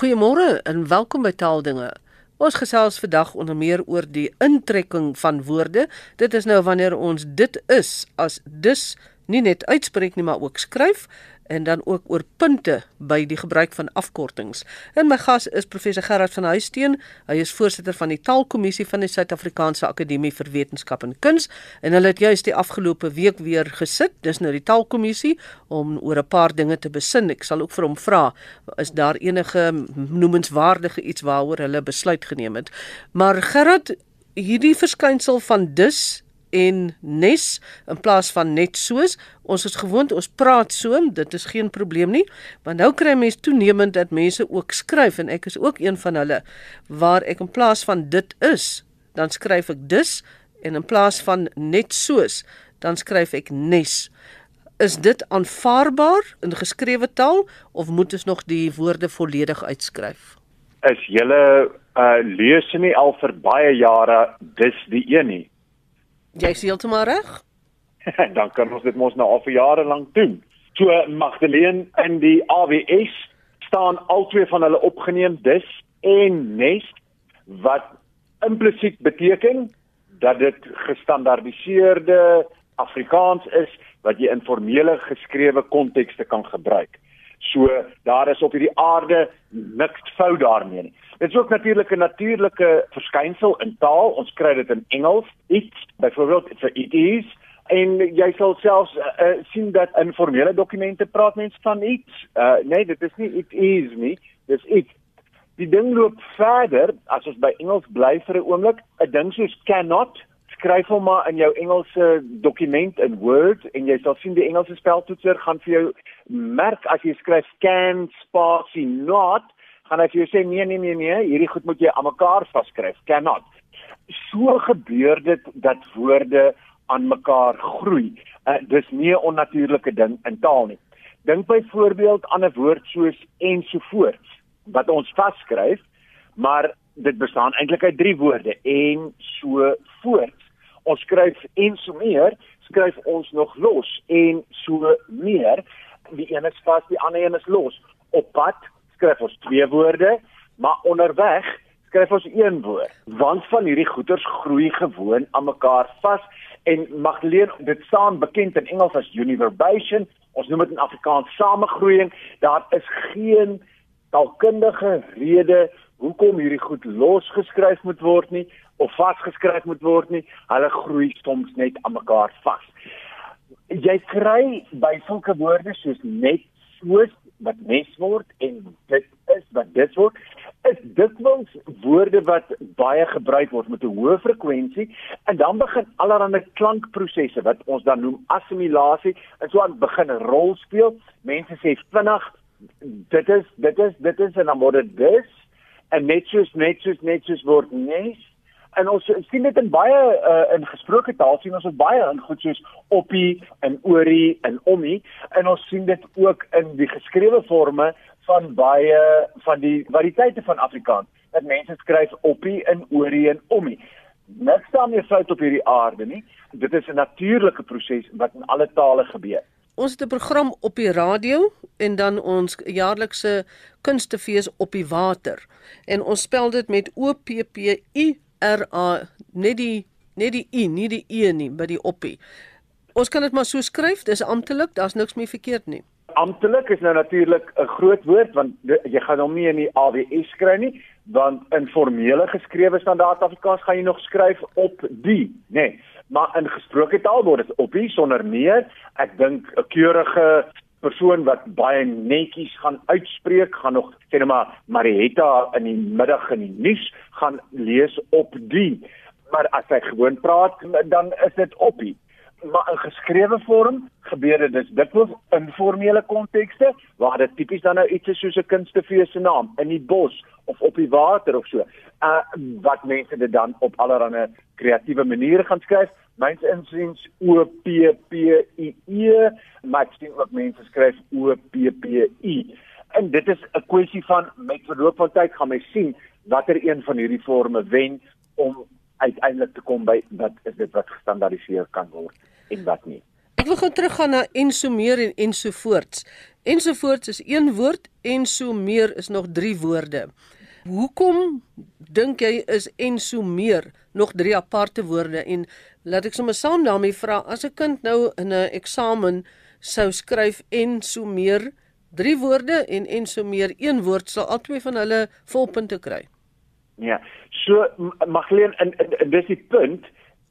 Goeiemôre en welkom by Taaldinge. Ons gesels vandag onder meer oor die intrekking van woorde. Dit is nou wanneer ons dit is as dus nie net uitspreek nie, maar ook skryf en dan ook oor punte by die gebruik van afkortings. En my gas is professor Gerard van Huisteen. Hy is voorsitter van die Taalkommissie van die Suid-Afrikaanse Akademie vir Wetenskap en Kuns en hulle het juist die afgelope week weer gesit, dis nou die Taalkommissie om oor 'n paar dinge te besin. Ek sal ook vir hom vra, is daar enige noemenswaardige iets waaroor hulle besluit geneem het? Maar Gerard, hierdie verskynsel van dus en nes in plaas van net soos ons is gewoond ons praat so dit is geen probleem nie maar nou kry mense toenemend dat mense ook skryf en ek is ook een van hulle waar ek in plaas van dit is dan skryf ek dus en in plaas van net soos dan skryf ek nes. Is dit aanvaarbaar in geskrewe taal of moet ons nog die woorde volledig uitskryf? Is julle uh lees nie al vir baie jare dis die een nie Jy is heeltemal reg. dan kan ons dit mos nou al vir jare lank doen. So Magdalene in die AWS staan albei van hulle opgeneem dis en nest wat implisiet beteken dat dit gestandaardiseerde Afrikaans is wat jy in formele geskrewe kontekste kan gebruik. So daar is op hierdie aarde niks fout daarmee nie. Dit is ook natuurlik 'n natuurlike verskynsel in taal. Ons kry dit in Engels. Iets, byvoorbeeld vir it is en jy sal selfs uh, uh, sien dat in formele dokumente praat mense van iets. Uh, nee, dit is nie it is nie. Dis iets. Die ding loop verder as ons by Engels bly vir 'n oomblik. 'n Ding soos cannot skryf hom maar in jou Engelse dokument in Word en jy sal sien die Engelse speltoetser gaan vir jou merk as jy skryf can spasie not gaan hy vir jou sê nee nee nee nee hierdie goed moet jy aan mekaar vaskryf cannot. So gebeur dit dat woorde aan mekaar groei. Uh, dis nie 'n onnatuurlike ding in taal nie. Dink byvoorbeeld aan 'n woord soos ensovoorts wat ons vaskryf maar dit bestaan eintlik uit drie woorde en so voort ons skryf en so meer skryf ons nog los en so meer. Die een is vas die ander een is los. Op pad skryf ons twee woorde maar onderweg skryf ons een woord. Want van hierdie goeters groei gewoon aan mekaar vas en Magdalene dit staan bekend in Engels as univerbation. Ons noem dit in Afrikaans samegroeiing. Daar is geen taalkundige rede hoekom hierdie goed losgeskryf moet word nie of vasgeskryf moet word nie. Hulle groei soms net aan mekaar vas. Jy kry by sulke woorde soos net soos wat mes word en dit is wat dit word is dit wels woorde wat baie gebruik word met 'n hoë frekwensie en dan begin allerlei klankprosesse wat ons dan noem assimilasie en so aan begin rol speel. Mense sê vinnig dit is dit is dit is en dan word dit dis en net soos net soos net soos word nes. En ons sien dit in baie uh, in gesproke taal sien ons dit baie in goed soos oppie en oorie en ommie en ons sien dit ook in die geskrewe forme van baie van die variëteite van Afrikaans dat mense skryf oppie en oorie en ommie niks daarmee fout op hierdie aarde nie. Dit is 'n natuurlike proses wat in alle tale gebeur Ons het 'n program op die radio en dan ons jaarlikse kunstefees op die water. En ons spel dit met O P P I R A net die net die i, nie die e nie, by die oppie. Ons kan dit maar so skryf, dis amptelik, daar's niks meer verkeerd nie. Amptelik is nou natuurlik 'n groot woord want jy gaan hom nie in die AWS skryf nie, want in formele geskrewe standaard Afrikaans gaan jy nog skryf op die, nê. Nee maar in gesproke taal word dit op hier sonder meer. Ek dink 'n keurige persoon wat baie netjies gaan uitspreek, gaan nog sê net maar Marietta in die middag in die nuus gaan lees op die. Maar as hy gewoon praat, dan is dit op hier. Maar in geskrewe vorm gebeur dit dis dikwels in formele kontekste waar dit tipies dan nou iets is soos 'n kunstefees se naam in die bos of op die water of so. Uh wat mense dit dan op allerlei kreatiewe maniere gaan skryf. Myns insiens O P P I E, maar ek sien ook mense skryf O P P I. En dit is 'n kwessie van met verloop van tyd gaan mens sien watter een van hierdie forme wen om uiteindelik te kom by wat is dit wat gestandaardiseer kan word en wat nie. Ek wil gou teruggaan na enso meer en ensovoorts. ensovoorts is een woord en so meer is nog 3 woorde. Hoekom dink jy is en so meer nog 3 aparte woorde en laat ek sommer saam daarmee vra as 'n kind nou in 'n eksamen sou skryf en so meer 3 woorde en en so meer een woord sal albei van hulle volpunte kry. Ja. So Magleen en, en, en dis die punt,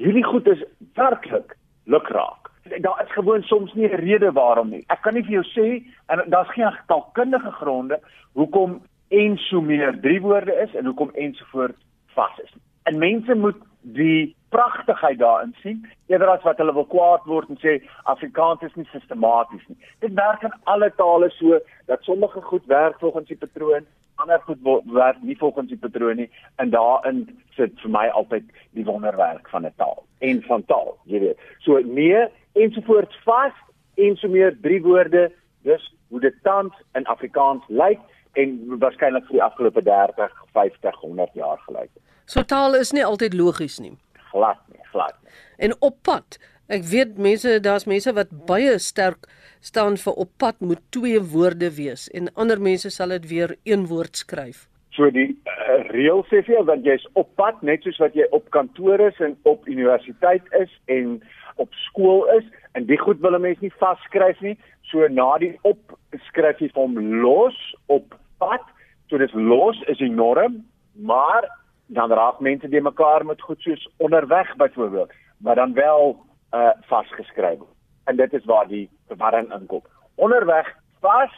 hierdie goed is werklik lukraak. Daar is gewoon soms nie 'n rede waarom nie. Ek kan nie vir jou sê en daar's geen taalkundige gronde hoekom en so meer drie woorde is en hoekom ensovoorts vas is. En mense moet die pragtigheid daarin sien eerder as wat hulle wil kwaad word en sê Afrikaans is nie sistematies nie. Dit werk in alle tale so dat sommige goed werk volgens die patroon ander goed werk nie volgens die patroon nie. En daarin sit vir my altyd die wonderwerk van 'n taal en van taal jy weet. So nee ensovoorts vas en so meer drie woorde. Dis hoe dit tans in Afrikaans lyk en waarskynlik vir die afgelope 30 50 100 jaar gelyk. So taal is nie altyd logies nie. Glad nie glad nie. En op pad ek weet mense daar's mense wat baie sterk staan vir op pad moet twee woorde wees en ander mense sal dit weer een woord skryf. So die uh, reël sê vir jou dat jy's op pad net soos wat jy op kantoor is en op universiteit is en op skool is en die goed wil 'n mens nie vasskryf nie. So na die op skryf jy hom los op pad. So dis los is die norm, maar dan raak mense die mekaar met goed soos onderweg byvoorbeeld, maar dan wel uh vasgeskryf word en dit is waar die verwarring inkom. Onderweg vas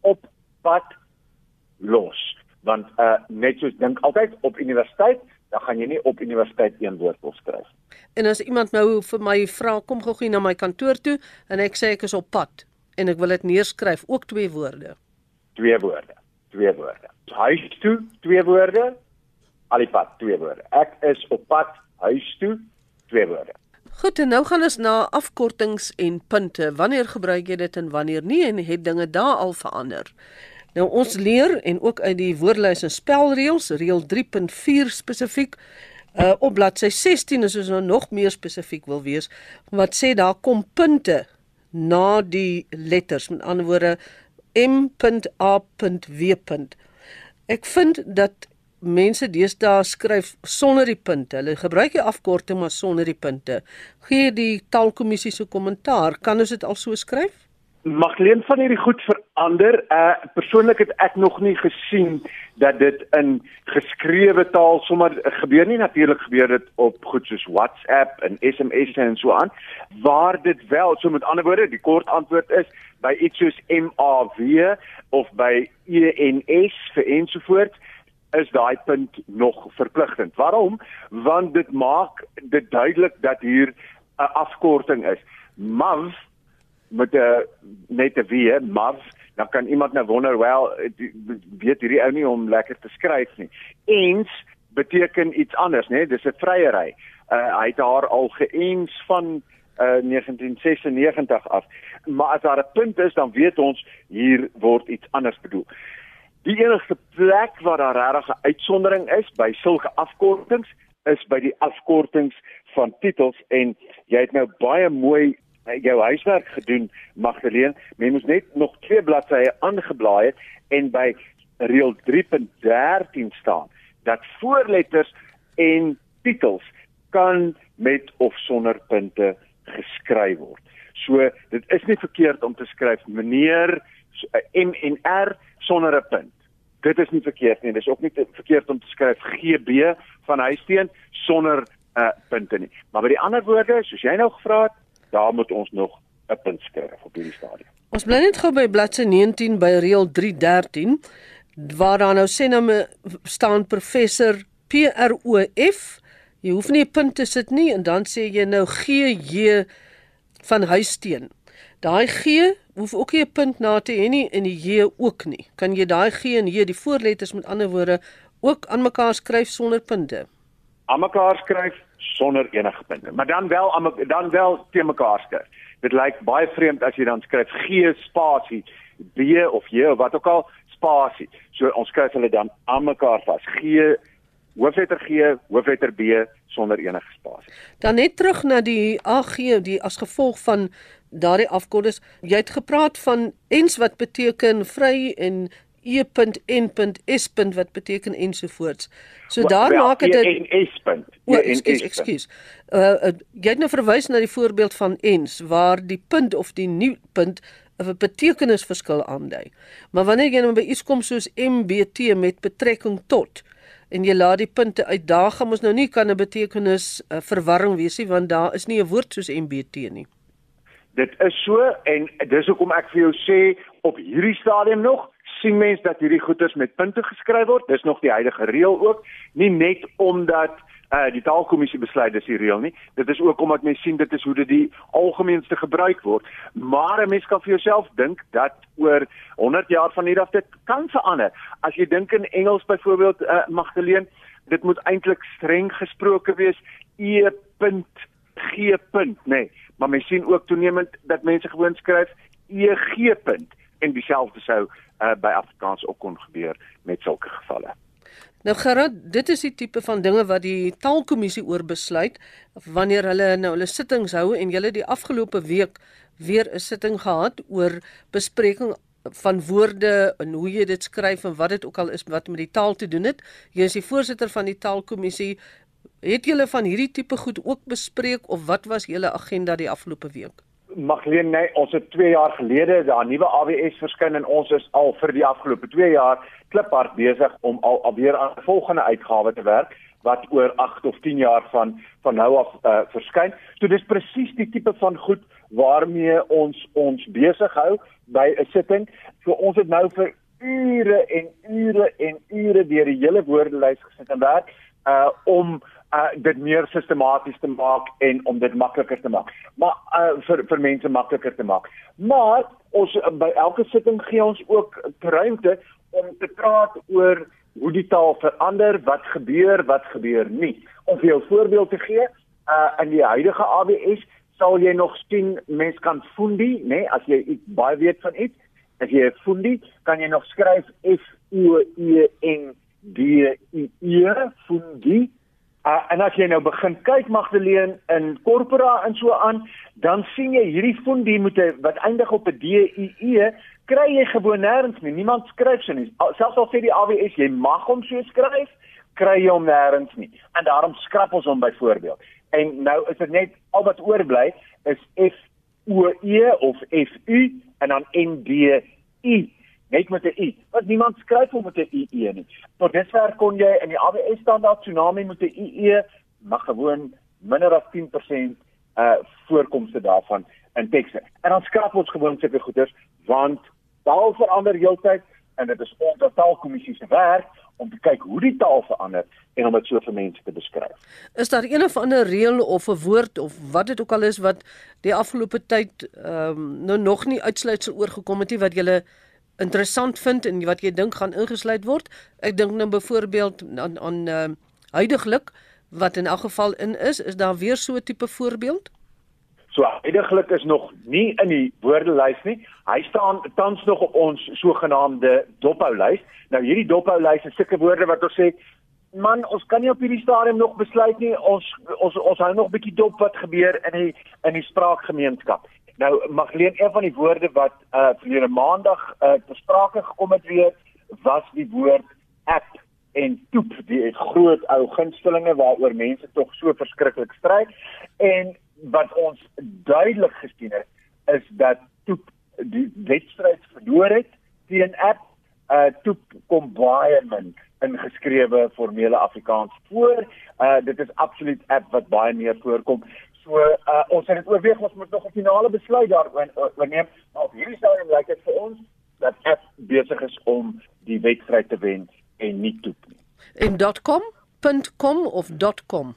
op pad los. Want uh net soos dink altyd op universiteit, dan gaan jy nie op universiteit een woord wil skryf. En as iemand nou vir my vra kom gou gou na my kantoor toe en ek sê ek is op pad en ek wil dit neerskryf, ook twee woorde. Twee woorde. Twee woorde. Huis toe, twee woorde. Alipad, twee woorde. Ek is op pad huis toe, twee woorde. Goed, en nou gaan ons na afkortings en punte. Wanneer gebruik jy dit en wanneer nie en het dinge daar al verander? Nou ons leer en ook uit die woordelys en spelreëls, reël 3.4 spesifiek, uh op bladsy 16 is ons nou nog meer spesifiek wil wees wat sê daar kom punte na die letters, met ander woorde M.A.W. Ek vind dat mense deesdae skryf sonder die punte. Hulle gebruik die afkorting maar sonder die punte. Gee die taalkommissie se kommentaar. Kan ons dit al so skryf? Mag leen van hierdie goed verander. Uh persoonlik het ek nog nie gesien dat dit in geskrewe taal sommer gebeur nie. Natuurlik gebeur dit op goed soos WhatsApp en SMS en so aan. Waar dit wel, so met ander woorde, die kort antwoord is by iets soos MAW of by ENS vir ensovoorts is daai punt nog verpligtend. Waarom? Want dit maak dit duidelik dat hier 'n afkorting is. MAV met 'n net 'n W, MAV, dan kan iemand nou wonder, wel, weet hierdie ou nie om lekker te skryf nie. Eens beteken iets anders, né? Dis 'n vryery. Uh, hy het haar al geëens van uh 1996 af. Maar as daar 'n punt is, dan weet ons hier word iets anders bedoel. Die enigste plek waar daar regtig 'n uitsondering is by sulke afkortings is by die afkortings van titels en jy het nou baie mooi jou huiswerk gedoen Magdalene. Mens moet net nog twee bladsye aangeblaai het en by reël 3.13 staan dat voorletters en titels kan met of sonder punte geskryf word. So dit is nie verkeerd om te skryf meneer M en R sonder 'n punt. Dit is nie verkeerd nie. Dis ook nie verkeerd om te skryf GB van Huisteen sonder 'n uh, punte nie. Maar by die ander woorde, soos jy nou gevra het, daar moet ons nog 'n punt skryf op hierdie stadium. Ons bly net gou by bladsy 19 by reël 313 waar daar nou sê nou staan professor PROF. Jy hoef nie 'n punt te sit nie en dan sê jy nou GJ van Huisteen. Daai G hoef ook nie 'n punt na te hê nie en die J ook nie. Kan jy daai G en J die voorletters met ander woorde ook aan mekaar skryf sonder punte? Aan mekaar skryf sonder enige punte, maar dan wel aan dan wel te mekaar skryf. Dit lyk baie vreemd as jy dan skryf G spasie B of J of wat ook al spasie. So ons skryf hulle dan aan mekaar vas. G hoofletter G, hoofletter B sonder enige spasie. Dan net terug na die AG, die as gevolg van daardie afkodes. Jy het gepraat van ens wat beteken vry en e.n.s. wat beteken ensovoorts. So daar well, maak dit en s. O, ekskuus, ekskuus. Uh, uh jy het nou verwys na die voorbeeld van ens waar die punt of die nuwe punt 'n betekenisverskil aandui. Maar wanneer jy nou by iets kom soos MBT met betrekking tot en jy laat die punte uit, daar gaan ons nou nie kan 'n betekenis uh, verwarring wees nie want daar is nie 'n woord soos MBT nie. Dit is so en dis hoekom ek vir jou sê op hierdie stadium nog sien mens dat hierdie goeders met punte geskryf word. Dis nog die huidige reël ook, nie net omdat uh die taalkommissie besluit dis die reël nie. Dit is ook omdat mense sien dit is hoe dit die algemeenste gebruik word. Maar 'n mens kan vir jouself dink dat oor 100 jaar van hier af dit kan verander. As jy dink in Engels byvoorbeeld uh Magdalene, dit moet eintlik streng gesproke wees e. G. nee, maar mens sien ook toenemend dat mense gewoon skryf EG. en dieselfde sou uh, by Afrikaans ook kon gebeur met sulke gevalle. Nou Gerard, dit is die tipe van dinge wat die taalkommissie oor besluit wanneer hulle nou hulle sittings hou en hulle die afgelope week weer 'n sitting gehad oor bespreking van woorde en hoe jy dit skryf en wat dit ook al is wat met die taal te doen het. Jy is die voorsitter van die taalkommissie. Het julle van hierdie tipe goed ook bespreek of wat was julle agenda die afgelope week? Magleen, nee, ons het 2 jaar gelede daar nuwe AWS verskyn en ons is al vir die afgelope 2 jaar kliphard besig om al alweer aan 'n volgende uitgawe te werk wat oor 8 of 10 jaar van van nou af uh, verskyn. So dis presies die tipe van goed waarmee ons ons besig hou by 'n sitting. So ons het nou vir ure en ure en ure deur die hele woordelys gesit en werk uh om uh dit meer sistematies te maak en om dit makliker te maak. Maar uh vir vir mense makliker te maak. Maar ons uh, by elke sitting gee ons ook ruimte om te praat oor hoe die taal verander, wat gebeur, wat gebeur nie. Om vir jou voorbeeld te gee, uh in die huidige ABS sal jy nog sien mense kan fundi, nê, nee, as jy iets baie weet van iets, as jy fundi, kan jy nog skryf F O E N D I E fundi Uh, en as jy nou begin kyk Magdalene in corpora en so aan, dan sien jy hierdie fondie moet wat eindig op 'n DIE, kry jy gewoon nêrens nie. Niemand skryf so nie. Selfs al sê die AWS jy mag hom so skryf, kry jy hom nêrens nie. En daarom skrap ons hom byvoorbeeld. En nou is dit net al wat oorbly is F O E of F U en dan N D I net met 'n i. Want niemand skryf hom met 'n i e nie. Tot dusver kon jy in die AWS standaard tsunami met 'n i e mag gewoon minder as 10% uh voorkomste daarvan in tekste. En dan skrap ons gewoon sulke goeders want taal verander heeltyd en dit is ons taalkommissie se werk om te kyk hoe die taal verander en om dit so vir mense te beskryf. Is daar een of ander reël of 'n woord of wat dit ook al is wat die afgelope tyd ehm um, nou nog nie uitsluitsel oorgekom het nie wat jy interessant vind en wat jy dink gaan ingesluit word. Ek dink nou byvoorbeeld aan aan uh, huidigelik wat in elk geval in is, is daar weer so 'n tipe voorbeeld? So huidigelik is nog nie in die woordelys nie. Hy staan tans nog op ons sogenaamde dophoulys. Nou hierdie dophoulys is sulke woorde wat ons sê Man, ons kan nie op hierdie stadium nog besluit nie. Ons ons ons hou nog 'n bietjie dop wat gebeur in die in die spraakgemeenskap. Nou Magleen, een van die woorde wat uh verlede maandag uh ter sprake gekom het weer was die woord app en toep, die groot ou gunstelinge waaroor mense tog so verskriklik stry en wat ons duidelik gesien het is dat toep die wedstryd verloor het teen app. Uh toep kom baie min in geskrewe formele Afrikaans voor. Uh dit is absoluut app wat baie meer voorkom. So uh, ons het dit oorweeg ons moet nog 'n finale besluit daaroor neem. Maar op hierdie stadium lyk dit vir ons dat F besig is om die wedstryd te wen en nie toe nie. En .com.com of .com.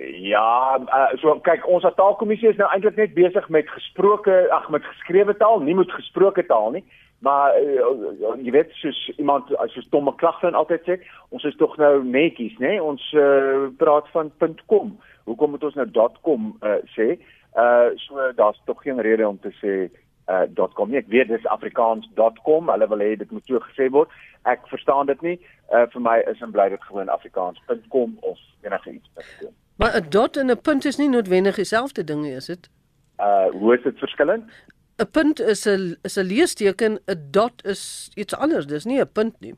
Ja, uh, so kyk ons taalkommissie is nou eintlik net besig met gesproke, ag met geskrewe taal, nie met gesproke taal nie. Maar uh, jy weet soos iemand as jy stomme klagte altyd sê, ons is tog nou netjies, né? Nee? Ons uh, praat van .com hoekom moet ons nou .com uh, sê? Uh so daar's tog geen rede om te sê uh .com nie. Ek weet dis afrikaans.com. Hulle wil hê dit moet so gesê word. Ek verstaan dit nie. Uh vir my is en bly dit gewoon afrikaans.com of enige iets. Maar 'n dot en 'n punt is nie noodwendig dieselfde ding nie, is dit? Uh hoe is dit verskillend? 'n Punt is 'n is 'n leesteken, 'n dot is iets anders. Dis nie 'n punt nie.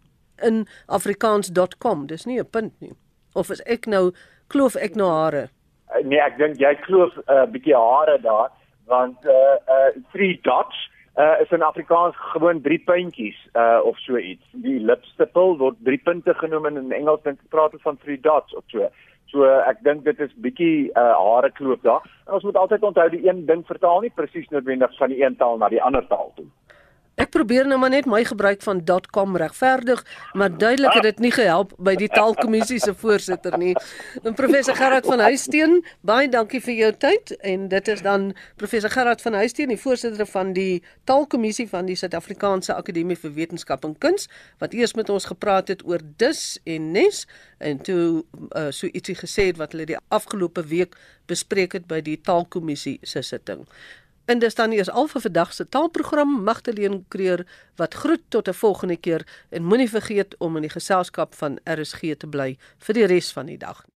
In afrikaans.com, dis nie 'n punt nie. Of is ek nou kloof ek nou hare? Uh, nee, ek dink jy kloof 'n uh, bietjie hare daar want uh uh three dots uh is in Afrikaans gewoon drie puntjies uh of so iets. Die lipstipel word drie punte genoem en in Engels dink praat hulle van three dots of so. So ek dink dit is bietjie uh hare kloof daar. En ons moet altyd onthou die een ding vertaal nie presies noodwendig van die een taal na die ander taal toe. Ek probeer nou maar net my gebruik van .com regverdig, maar duidelik het dit nie gehelp by die taalkommissie se voorsitter nie. En professor Gerard van Huisteen, baie dankie vir jou tyd en dit is dan professor Gerard van Huisteen, die voorsitter van die taalkommissie van die Suid-Afrikaanse Akademie vir Wetenskap en Kuns wat eers met ons gepraat het oor dis en nes en toe uh, so ietsie gesê het wat hulle die afgelope week bespreek het by die taalkommissie se sitting. En dis dan eers al vir vandag se taalprogram Magdalene Creer wat groet tot 'n volgende keer en moenie vergeet om in die geselskap van RSG te bly vir die res van die dag.